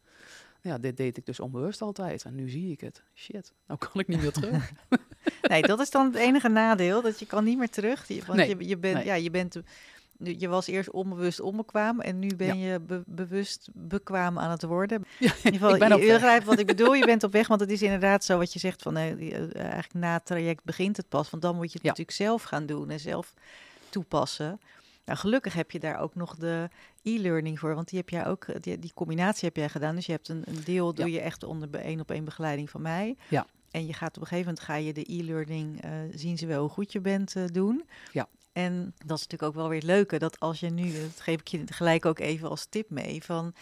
Speaker 1: ja, dit deed ik dus onbewust altijd. En nu zie ik het. Shit, nou kan ik niet meer terug.
Speaker 2: Nee, dat is dan het enige nadeel, dat je kan niet meer terug. Want
Speaker 1: Nee,
Speaker 2: je, je, bent,
Speaker 1: nee.
Speaker 2: ja, je, bent, je was eerst onbewust onbekwaam en nu ben je be- bewust bekwaam aan het worden.
Speaker 1: Ja,
Speaker 2: In ieder geval,
Speaker 1: ik ben
Speaker 2: je, begrijpt wat ik bedoel. Je bent op weg, want het is inderdaad zo wat je zegt van eh, eh, eigenlijk na het traject begint het pas. Want dan moet je het
Speaker 1: Ja.
Speaker 2: natuurlijk zelf gaan doen en zelf toepassen. Nou, gelukkig heb je daar ook nog de e-learning voor, want die heb jij ook, eh, die, die combinatie heb jij gedaan. Dus je hebt een, een deel doe je echt onder één op één begeleiding van mij.
Speaker 1: Ja.
Speaker 2: En je gaat op een gegeven moment ga je de e-learning zien ze wel hoe goed je bent doen.
Speaker 1: Ja.
Speaker 2: En dat is natuurlijk ook wel weer het leuke, dat als je nu, dat geef ik je gelijk ook even als tip mee, van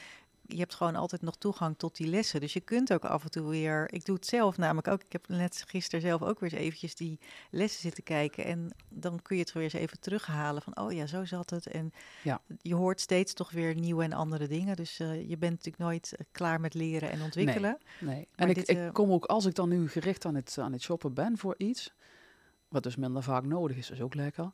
Speaker 2: je hebt gewoon altijd nog toegang tot die lessen. Dus je kunt ook af en toe weer, ik doe het zelf namelijk ook, ik heb net gisteren zelf ook weer eens eventjes die lessen zitten kijken. En dan kun je het weer eens even terughalen van, oh ja, zo zat het. En
Speaker 1: Ja.
Speaker 2: je hoort steeds toch weer nieuwe en andere dingen. Dus eh, je bent natuurlijk nooit eh, klaar met leren en ontwikkelen.
Speaker 1: Nee. En ik,
Speaker 2: dit,
Speaker 1: ik
Speaker 2: eh,
Speaker 1: kom ook, als ik dan nu gericht aan het, aan het shoppen ben voor iets, wat dus minder vaak nodig is, is ook lekker,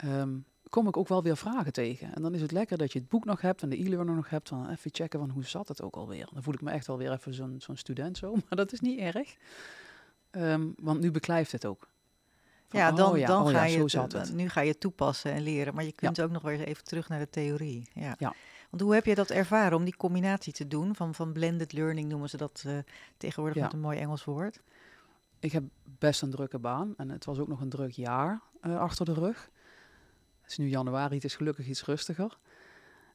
Speaker 1: ehm, kom ik ook wel weer vragen tegen. En dan is het lekker dat je het boek nog hebt en de e-learner nog hebt, van even checken van hoe zat het ook alweer. Dan voel ik me echt alweer even zo'n zo'n student zo, maar dat is niet erg. Ehm, want nu beklijft het ook. Van,
Speaker 2: ja, dan,
Speaker 1: oh ja,
Speaker 2: dan
Speaker 1: oh
Speaker 2: ga je het,
Speaker 1: zat
Speaker 2: eh,
Speaker 1: het.
Speaker 2: nu ga je toepassen en leren. Maar je kunt ook nog weer eens even terug naar de theorie. Ja.
Speaker 1: Ja.
Speaker 2: Want hoe heb je dat ervaren om die combinatie te doen? Van, van blended learning noemen ze dat eh, tegenwoordig met een mooi Engels woord.
Speaker 1: Ik heb best een drukke baan en het was ook nog een druk jaar eh, achter de rug. Het is nu januari, het is gelukkig iets rustiger.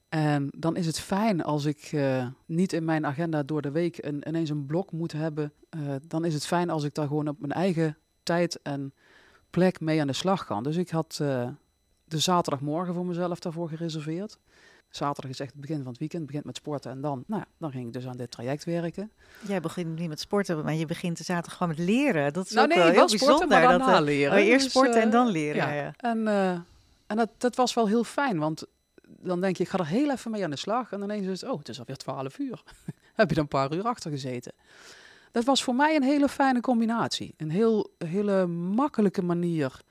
Speaker 1: En dan is het fijn als ik eh, niet in mijn agenda door de week een, ineens een blok moet hebben. Eh, dan is het fijn als ik daar gewoon op mijn eigen tijd en plek mee aan de slag kan. Dus ik had eh, de zaterdagmorgen voor mezelf daarvoor gereserveerd. Zaterdag is echt het begin van het weekend, begint met sporten en dan, nou, dan ging ik dus aan dit traject werken.
Speaker 2: Jij begint niet met sporten, maar je begint zaterdag gewoon met leren. Dat is
Speaker 1: Nou
Speaker 2: ook
Speaker 1: nee,
Speaker 2: wel heel
Speaker 1: sporten,
Speaker 2: bijzonder. dat,
Speaker 1: leren.
Speaker 2: oh, eerst
Speaker 1: Dus,
Speaker 2: sporten en dan leren.
Speaker 1: ja. En, en dat, dat was wel heel fijn, want dan denk je, ik ga er heel even mee aan de slag. En ineens is het, oh, het is alweer 12 uur. Heb je er een paar uur achter gezeten. Dat was voor mij een hele fijne combinatie. Een heel, hele makkelijke manier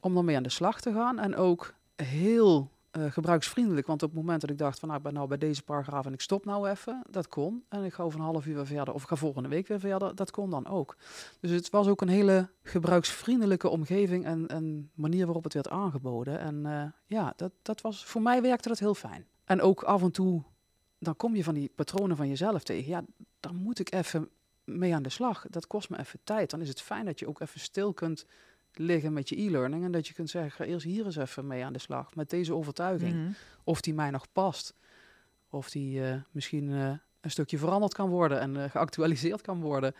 Speaker 1: om ermee aan de slag te gaan. En ook heel eh, gebruiksvriendelijk. Want op het moment dat ik dacht van, nou, ik ben nou bij deze paragraaf en ik stop nou even, dat kon. En ik ga over een half uur weer verder, of ik ga volgende week weer verder, dat kon dan ook. Dus het was ook een hele gebruiksvriendelijke omgeving en, en manier waarop het werd aangeboden. En eh, ja, dat, dat was, voor mij werkte dat heel fijn. En ook af en toe, dan kom je van die patronen van jezelf tegen. Ja, daar moet ik even mee aan de slag. Dat kost me even tijd. Dan is het fijn dat je ook even stil kunt liggen met je e-learning. En dat je kunt zeggen, ga eerst hier eens even mee aan de slag. Met deze overtuiging.
Speaker 2: Mhm.
Speaker 1: Of die mij nog past. Of die eh, misschien eh, een stukje veranderd kan worden en eh, geactualiseerd kan worden.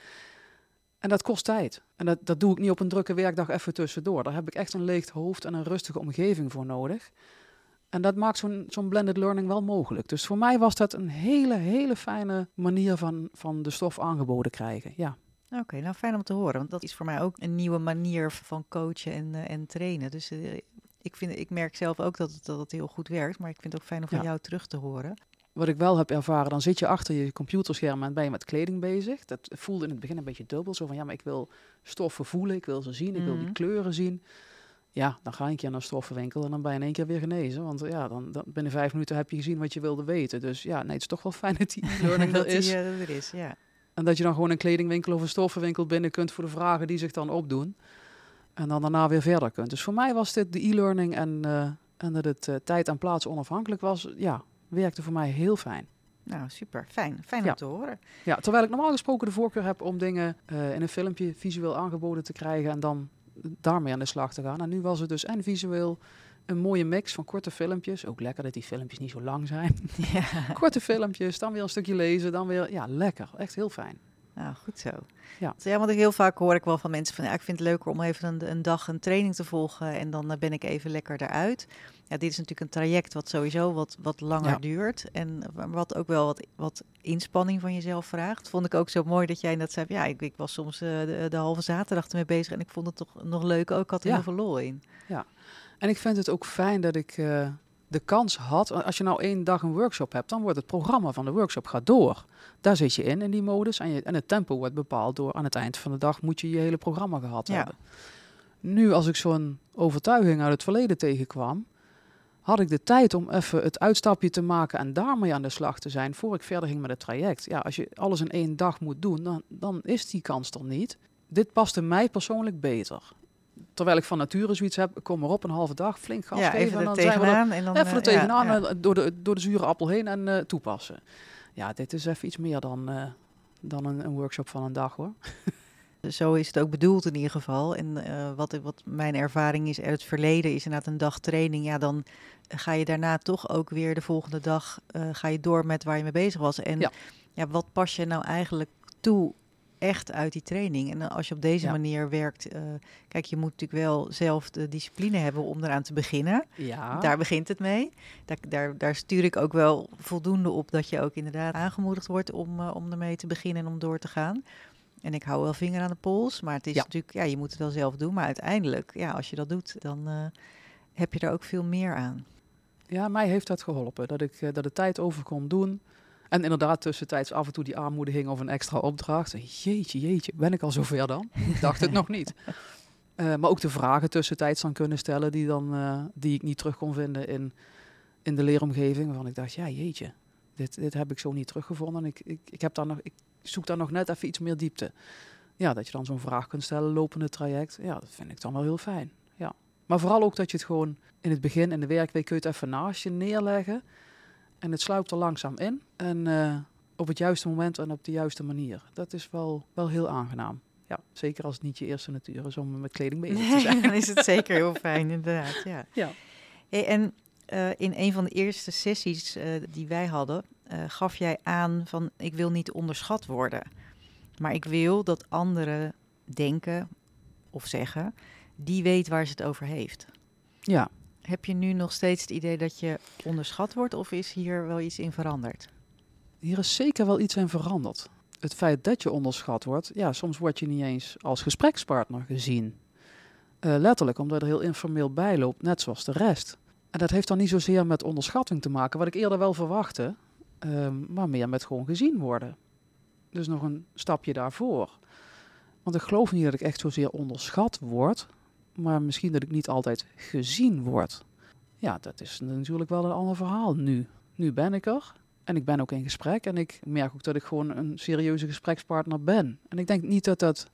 Speaker 1: En dat kost tijd. En dat, dat doe ik niet op een drukke werkdag even tussendoor. Daar heb ik echt een leeg hoofd en een rustige omgeving voor nodig. En dat maakt zo'n zo'n blended learning wel mogelijk. Dus voor mij was dat een hele, hele fijne manier van, van de stof aangeboden krijgen. Ja.
Speaker 2: Oké, nou fijn om te horen. Want dat is voor mij ook een nieuwe manier van coachen en, eh, en trainen. Dus eh, ik, vind, ik merk zelf ook dat het, dat het heel goed werkt. Maar ik vind het ook fijn om van jou terug te horen.
Speaker 1: Wat ik wel heb ervaren, dan zit je achter je computerscherm en ben je met kleding bezig. Dat voelde in het begin een beetje dubbel. Zo van, ja, maar ik wil stoffen voelen, ik wil ze zien, ik wil die
Speaker 2: Mhm.
Speaker 1: kleuren zien. Ja, dan ga je een keer naar een stoffenwinkel en dan ben je in één keer weer genezen. Want ja, dan, dan binnen vijf minuten heb je gezien wat je wilde weten. Dus ja, nee, het is toch wel fijn dat die e-learning
Speaker 2: dat
Speaker 1: er is.
Speaker 2: die eh, er is, ja.
Speaker 1: En dat je dan gewoon een kledingwinkel of een stoffenwinkel binnen kunt voor de vragen die zich dan opdoen. En dan daarna weer verder kunt. Dus voor mij was dit de e-learning en, eh, en dat het eh, tijd en plaats onafhankelijk was. Ja, werkte voor mij heel fijn.
Speaker 2: Nou, super. Fijn. Fijn
Speaker 1: Ja.
Speaker 2: om te horen.
Speaker 1: Ja, terwijl ik normaal gesproken de voorkeur heb om dingen eh, in een filmpje visueel aangeboden te krijgen en dan daarmee aan de slag te gaan. En nu was het dus en visueel een mooie mix van korte filmpjes. Ook lekker dat die filmpjes niet zo lang zijn.
Speaker 2: ja.
Speaker 1: korte filmpjes, dan weer een stukje lezen, dan weer, ja, lekker. Echt heel fijn.
Speaker 2: Nou, goed zo.
Speaker 1: Ja.
Speaker 2: ja, want ik heel vaak hoor ik wel van mensen van ja, ik vind het leuker om even een, een dag een training te volgen en dan eh, ben ik even lekker eruit. Ja, dit is natuurlijk een traject wat sowieso wat, wat langer
Speaker 1: Ja.
Speaker 2: duurt en wa- wat ook wel wat, wat inspanning van jezelf vraagt. Vond ik ook zo mooi dat jij net zei, ja, ik, ik was soms eh, de, de halve zaterdag ermee bezig en ik vond het toch nog leuk ook, ik had er
Speaker 1: Ja.
Speaker 2: heel veel lol in.
Speaker 1: En ik vind het ook fijn dat ik eh, de kans had. Als je nou één dag een workshop hebt, dan wordt het programma van de workshop gaat door. Daar zit je in, in die modus. En, je, en het tempo wordt bepaald door aan het eind van de dag moet je je hele programma gehad
Speaker 2: Ja.
Speaker 1: hebben. Nu, als ik zo'n overtuiging uit het verleden tegenkwam, had ik de tijd om even het uitstapje te maken en daarmee aan de slag te zijn voor ik verder ging met het traject. Ja, als je alles in één dag moet doen, dan, dan is die kans er niet. Dit paste mij persoonlijk beter. Terwijl ik van nature zoiets heb, kom erop een halve dag, flink gas
Speaker 2: ja,
Speaker 1: geven
Speaker 2: even
Speaker 1: en dan zijn we er
Speaker 2: tegenaan en dan
Speaker 1: even
Speaker 2: eh,
Speaker 1: er tegenaan,
Speaker 2: ja, ja.
Speaker 1: Door, de, door de zure appel heen en eh, toepassen. Ja, dit is even iets meer dan, eh, dan een, een workshop van een dag hoor.
Speaker 2: Zo is het ook bedoeld in ieder geval. En eh, wat, wat mijn ervaring is uit het verleden is inderdaad een dag training. Ja, dan ga je daarna toch ook weer de volgende dag ga je door met waar je mee bezig was. En ja.
Speaker 1: Ja.
Speaker 2: wat pas je nou eigenlijk toe echt uit die training? En als je op deze
Speaker 1: Ja.
Speaker 2: manier werkt, eh, kijk, je moet natuurlijk wel zelf de discipline hebben om eraan te beginnen.
Speaker 1: Ja,
Speaker 2: Daar begint het mee. Daar, daar, daar stuur ik ook wel voldoende op dat je ook inderdaad aangemoedigd wordt om, eh, om ermee te beginnen en om door te gaan. En ik hou wel vinger aan de pols, maar het is
Speaker 1: Ja.
Speaker 2: natuurlijk, ja, je moet het wel zelf doen. Maar uiteindelijk, ja, als je dat doet, dan eh, heb je er ook veel meer aan.
Speaker 1: ja, mij heeft dat geholpen. Dat ik dat de tijd over kon doen. En inderdaad tussentijds af en toe die aanmoediging of een extra opdracht. Jeetje, jeetje, ben ik al zover dan? Ik dacht het nog niet. Eh, maar ook de vragen tussentijds dan kunnen stellen die, dan, eh, die ik niet terug kon vinden in, in de leeromgeving. Waarvan ik dacht, ja jeetje, dit, dit heb ik zo niet teruggevonden. Ik, ik, ik, heb daar nog, ik zoek daar nog net even iets meer diepte. Ja, dat je dan zo'n vraag kunt stellen, lopende traject. Ja, dat vind ik dan wel heel fijn. Ja. Maar vooral ook dat je het gewoon in het begin, in de werkweek, kun je het even naast je neerleggen. En het sluipt er langzaam in. En eh, op het juiste moment en op de juiste manier. Dat is wel, wel heel aangenaam. Ja, zeker als het niet je eerste natuur is om met kleding bezig te zijn.
Speaker 2: Dan is het zeker heel fijn, inderdaad. Ja.
Speaker 1: Ja.
Speaker 2: Hey, en eh, in een van de eerste sessies eh, die wij hadden, gaf jij aan van ik wil niet onderschat worden. Maar ik wil dat anderen denken of zeggen, die weet waar ze het over heeft.
Speaker 1: Ja,
Speaker 2: Heb je nu nog steeds het idee dat je onderschat wordt of is hier wel iets in veranderd?
Speaker 1: hier is zeker wel iets in veranderd. Het feit dat je onderschat wordt, ja, soms word je niet eens als gesprekspartner gezien. Eh, letterlijk, omdat er heel informeel bij loopt, net zoals de rest. En dat heeft dan niet zozeer met onderschatting te maken, wat ik eerder wel verwachtte, ehm, maar meer met gewoon gezien worden. Dus nog een stapje daarvoor. Want ik geloof niet dat ik echt zozeer onderschat word, maar misschien dat ik niet altijd gezien word. Ja, dat is natuurlijk wel een ander verhaal nu. Nu ben ik er en ik ben ook in gesprek en ik merk ook dat ik gewoon een serieuze gesprekspartner ben. En ik denk niet dat dat,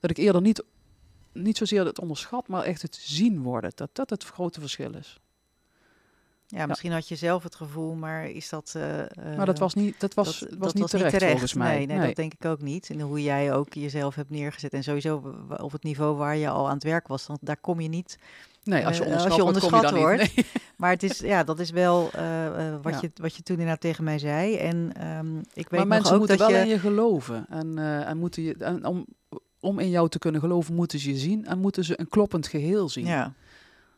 Speaker 1: dat ik eerder niet, niet zozeer het onderschat, maar echt het zien worden, dat dat het grote verschil is.
Speaker 2: Ja, misschien had je zelf het gevoel, maar is dat... eh,
Speaker 1: Maar dat
Speaker 2: eh,
Speaker 1: was niet, dat was,
Speaker 2: dat,
Speaker 1: was
Speaker 2: dat
Speaker 1: niet terecht, volgens mij.
Speaker 2: Nee, nee, dat denk ik ook niet. En hoe jij ook jezelf hebt neergezet. En sowieso op het niveau waar je al aan het werk was. Want daar kom je niet.
Speaker 1: nee, als je
Speaker 2: eh,
Speaker 1: onderschat,
Speaker 2: als je
Speaker 1: wordt, kom je
Speaker 2: onderschat
Speaker 1: daar niet. Nee.
Speaker 2: Maar het is, ja, dat is wel eh, eh, wat,
Speaker 1: Ja.
Speaker 2: je, wat je toen inderdaad tegen mij zei. En ehm, ik weet
Speaker 1: Maar mensen
Speaker 2: ook
Speaker 1: moeten
Speaker 2: dat
Speaker 1: wel
Speaker 2: je...
Speaker 1: in je geloven. En, eh, en moeten je, en om, om in jou te kunnen geloven, moeten ze je zien en moeten ze een kloppend geheel zien.
Speaker 2: Ja.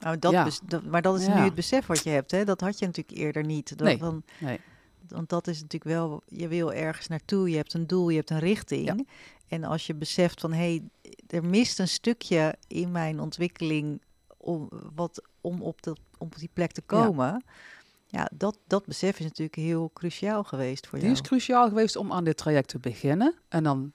Speaker 2: Nou, dat
Speaker 1: Ja.
Speaker 2: dat, maar dat is
Speaker 1: Ja.
Speaker 2: nu het besef wat je hebt. Hè? Dat had je natuurlijk eerder niet. Dat,
Speaker 1: Nee.
Speaker 2: dan,
Speaker 1: Nee.
Speaker 2: want dat is natuurlijk wel, je wil ergens naartoe, je hebt een doel, je hebt een richting.
Speaker 1: Ja.
Speaker 2: En als je beseft van, hé, hey, er mist een stukje in mijn ontwikkeling om, wat, om, op, om op die plek te komen. Ja, dat, dat besef is natuurlijk heel cruciaal geweest voor
Speaker 1: Die
Speaker 2: jou.
Speaker 1: is cruciaal geweest om aan dit traject te beginnen. En dan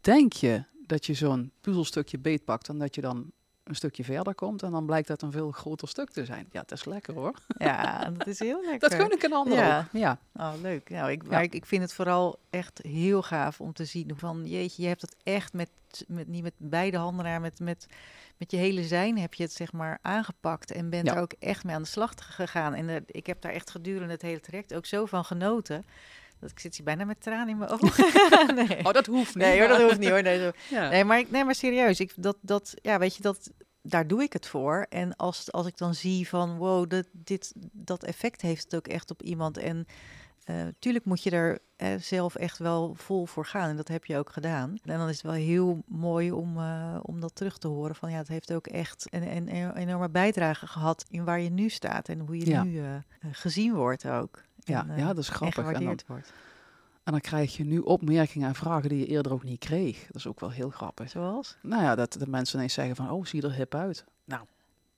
Speaker 1: denk je dat je zo'n puzzelstukje beetpakt en dat je dan een stukje verder komt. En dan blijkt dat een veel groter stuk te zijn. Ja, het is lekker hoor.
Speaker 2: Ja, dat is heel lekker.
Speaker 1: Dat gun ik een ander
Speaker 2: Ja.
Speaker 1: ook. Ja.
Speaker 2: Oh, leuk. Nou, ik,
Speaker 1: Ja.
Speaker 2: maar ik, ik vind het vooral echt heel gaaf om te zien van, jeetje, je hebt het echt met, met niet met beide handen, maar met, met, met je hele zijn heb je het zeg maar aangepakt en bent
Speaker 1: Ja.
Speaker 2: er ook echt mee aan de slag gegaan. En eh, ik heb daar echt gedurende het hele traject ook zo van genoten. Dat ik zit hier bijna met tranen in mijn ogen. nee.
Speaker 1: Oh, dat hoeft niet.
Speaker 2: nee hoor, dat hoeft niet hoor. Nee, zo.
Speaker 1: Ja.
Speaker 2: Nee, maar, ik- nee, maar serieus. Ik, dat, dat, ja, weet je, dat, daar doe ik het voor. En als, als ik dan zie van, wow, dat, dit, dat effect heeft het ook echt op iemand. En eh tuurlijk moet je er eh, zelf echt wel vol voor gaan. En dat heb je ook gedaan. En dan is het wel heel mooi om, eh, om dat terug te horen. Van ja, het heeft ook echt een, een, een enorme bijdrage gehad in waar je nu staat. En hoe je
Speaker 1: Ja.
Speaker 2: nu gezien wordt ook.
Speaker 1: Ja,
Speaker 2: En, eh,
Speaker 1: ja, dat is
Speaker 2: en
Speaker 1: grappig. En dan,
Speaker 2: wordt.
Speaker 1: en dan krijg je nu opmerkingen en vragen die je eerder ook niet kreeg. Dat is ook wel heel grappig.
Speaker 2: Zoals?
Speaker 1: Nou ja, dat de mensen ineens zeggen van, oh, zie je er hip uit. Nou,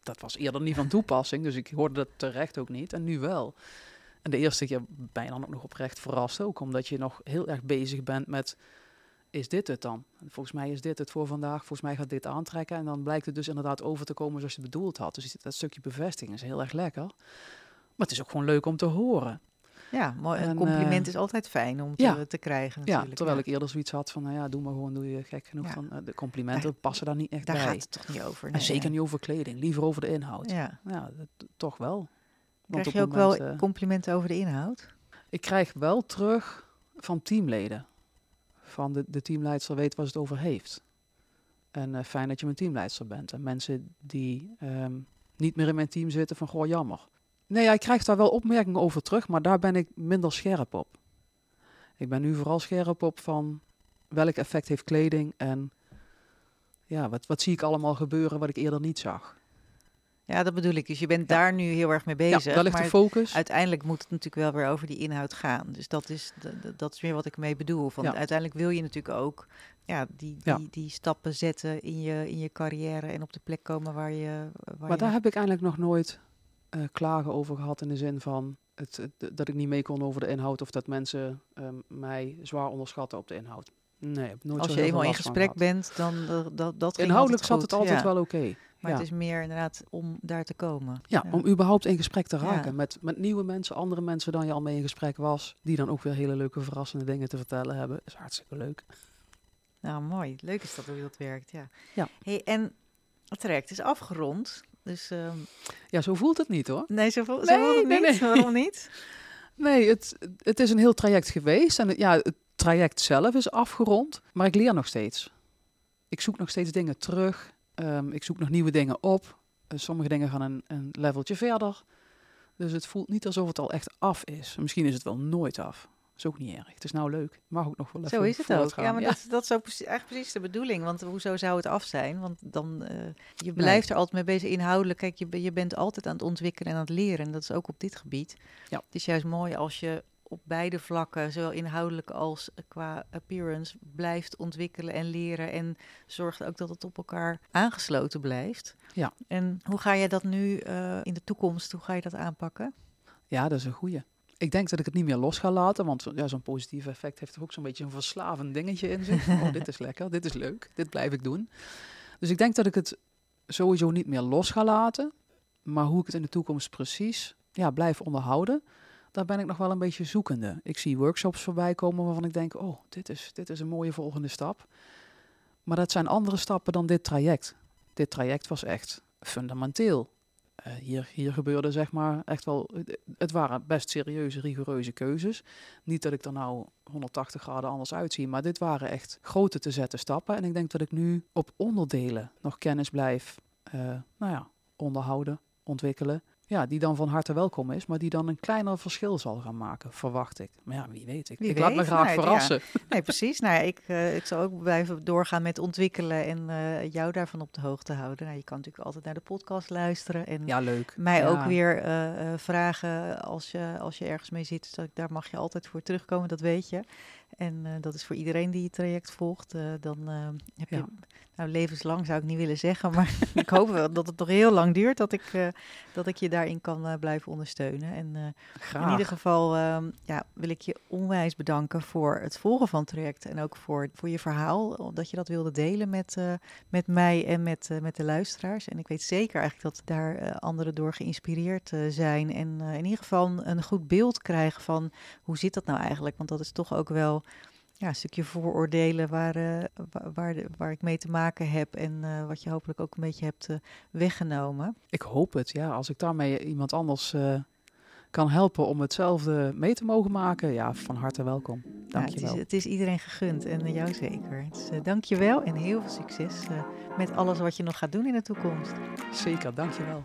Speaker 1: dat was eerder niet van toepassing, dus ik hoorde dat terecht ook niet. En nu wel. En de eerste keer ben je dan ook nog oprecht verrast ook, omdat je nog heel erg bezig bent met, is dit het dan? En volgens mij is dit het voor vandaag, volgens mij gaat dit aantrekken. En dan blijkt het dus inderdaad over te komen zoals je het bedoeld had. Dus dat stukje bevestiging is heel erg lekker. Maar het is ook gewoon leuk om te horen.
Speaker 2: Ja, mooi.
Speaker 1: En,
Speaker 2: een compliment
Speaker 1: eh,
Speaker 2: is altijd fijn om te,
Speaker 1: ja.
Speaker 2: te krijgen
Speaker 1: Ja,
Speaker 2: natuurlijk.
Speaker 1: terwijl ik eerder zoiets had van, nou ja, doe maar gewoon, doe je gek genoeg.
Speaker 2: Ja.
Speaker 1: Dan, eh, de complimenten passen daar niet echt
Speaker 2: Daar
Speaker 1: bij.
Speaker 2: gaat het toch niet over.
Speaker 1: en zeker niet over kleding, liever over de inhoud.
Speaker 2: Ja.
Speaker 1: Ja, dat, toch wel. Want
Speaker 2: Krijg je ook wel
Speaker 1: moment, eh,
Speaker 2: complimenten over de inhoud?
Speaker 1: ik krijg wel terug van teamleden. Van de, de teamleidster weet waar ze het over heeft. En fijn dat je mijn teamleidster bent. En mensen die ehm, niet meer in mijn team zitten van, goh, jammer. Nee, ja, ik krijg daar wel opmerkingen over terug, maar daar ben ik minder scherp op. Ik ben nu vooral scherp op van welk effect heeft kleding en ja, wat, wat zie ik allemaal gebeuren wat ik eerder niet zag.
Speaker 2: Ja, dat bedoel ik. Dus je bent daar nu heel erg mee bezig.
Speaker 1: ja, daar ligt
Speaker 2: maar
Speaker 1: de focus.
Speaker 2: uiteindelijk moet het natuurlijk wel weer over die inhoud gaan. Dus dat is, dat is meer wat ik mee bedoel. Van
Speaker 1: Ja.
Speaker 2: Uiteindelijk wil je natuurlijk ook ja, die, die, die stappen zetten in je, in je carrière en op de plek komen waar je. Waar
Speaker 1: Maar
Speaker 2: je
Speaker 1: daar heb ik eigenlijk nog nooit eh, klagen over gehad in de zin van het, het- dat ik niet mee kon over de inhoud of dat mensen ehm, mij zwaar onderschatten op de inhoud. Nee, nooit
Speaker 2: als je eenmaal in gesprek bent, dan uh, dat, dat ging
Speaker 1: Inhoudelijk zat het altijd
Speaker 2: ja.
Speaker 1: wel oké.
Speaker 2: Maar
Speaker 1: ja.
Speaker 2: het is meer inderdaad om daar te komen.
Speaker 1: Ja, om überhaupt in gesprek te raken met, met nieuwe mensen, andere mensen dan je al mee in gesprek was, die dan ook weer hele leuke verrassende dingen te vertellen hebben. is hartstikke leuk.
Speaker 2: Nou, mooi. Leuk is dat hoe dat werkt, ja.
Speaker 1: Ja.
Speaker 2: Hey, en het traject is afgerond. Dus ehm,
Speaker 1: Ja, zo voelt het niet hoor.
Speaker 2: nee, zo, voel- zo voelt het
Speaker 1: nee,
Speaker 2: niet.
Speaker 1: nee.
Speaker 2: Waarom niet?
Speaker 1: Nee, het, het is een heel traject geweest. En het, ja, het traject zelf is afgerond, maar ik leer nog steeds. Ik zoek nog steeds dingen terug. Ehm, ik zoek nog nieuwe dingen op. Eh, sommige dingen gaan een, een leveltje verder. Dus het voelt niet alsof het al echt af is. Misschien is het wel nooit af. Is ook niet erg. Het is nou leuk. Mag ook nog wel even
Speaker 2: Zo is het ook. Ja, maar Dat, dat is ook precies, eigenlijk precies de bedoeling. Want hoezo zou het af zijn? Want dan, eh, je blijft er altijd mee bezig inhoudelijk. Kijk, je, je bent altijd aan het ontwikkelen en aan het leren. En dat is ook op dit gebied.
Speaker 1: Ja.
Speaker 2: Het is juist mooi als je op beide vlakken, zowel inhoudelijk als qua appearance, blijft ontwikkelen en leren. En zorgt ook dat het op elkaar aangesloten blijft.
Speaker 1: Ja.
Speaker 2: En hoe ga je dat nu eh, in de toekomst, hoe ga je dat aanpakken?
Speaker 1: Ja, dat is een goeie. Ik denk dat ik het niet meer los ga laten, want ja, zo'n positief effect heeft er ook zo'n beetje een verslavend dingetje in zich. Oh, dit is lekker, dit is leuk, dit blijf ik doen. Dus ik denk dat ik het sowieso niet meer los ga laten, maar hoe ik het in de toekomst precies ja, blijf onderhouden, daar ben ik nog wel een beetje zoekende. Ik zie workshops voorbij komen waarvan ik denk, oh, dit is, dit is een mooie volgende stap. Maar dat zijn andere stappen dan dit traject. Dit traject was echt fundamenteel. Eh, hier, hier gebeurde zeg maar echt wel, het waren best serieuze, rigoureuze keuzes. Niet dat ik er nou 180 graden anders uitzie, maar dit waren echt grote te zetten stappen. En ik denk dat ik nu op onderdelen nog kennis blijf, eh, nou ja, onderhouden, ontwikkelen. Ja, die dan van harte welkom is, maar die dan een kleiner verschil zal gaan maken, verwacht ik. Maar ja, wie weet. Ik,
Speaker 2: Wie
Speaker 1: ik laat me graag
Speaker 2: nou, ja.
Speaker 1: verrassen.
Speaker 2: Nee, precies. Nou ja, ik, eh, ik zal ook blijven doorgaan met ontwikkelen en eh, jou daarvan op de hoogte houden. Nou, je kan natuurlijk altijd naar de podcast luisteren en
Speaker 1: Ja, leuk.
Speaker 2: mij
Speaker 1: Ja.
Speaker 2: ook weer eh, vragen als je, als je ergens mee zit. Dus daar mag je altijd voor terugkomen, dat weet je. En eh, dat is voor iedereen die het traject volgt. eh, dan eh, heb je,
Speaker 1: Ja.
Speaker 2: nou levenslang zou ik niet willen zeggen, maar ik hoop wel dat het nog heel lang duurt dat ik, dat ik je daarin kan blijven ondersteunen. En in ieder geval ehm, ja, wil ik je onwijs bedanken voor het volgen van het traject en ook voor, voor je verhaal, dat je dat wilde delen met, met mij en met, met de luisteraars. En ik weet zeker eigenlijk dat daar anderen door geïnspireerd zijn en in ieder geval een goed beeld krijgen van hoe zit dat nou eigenlijk, want dat is toch ook wel ja, een stukje vooroordelen waar, eh, wa- waar, de- waar ik mee te maken heb en eh, wat je hopelijk ook een beetje hebt eh, weggenomen.
Speaker 1: Ik hoop het, ja. Als ik daarmee iemand anders kan helpen om hetzelfde mee te mogen maken, ja, van harte welkom. Dank je wel.
Speaker 2: het is iedereen gegund en jou zeker. Dus, dank je wel en heel veel succes met alles wat je nog gaat doen in de toekomst.
Speaker 1: Zeker, dank je wel.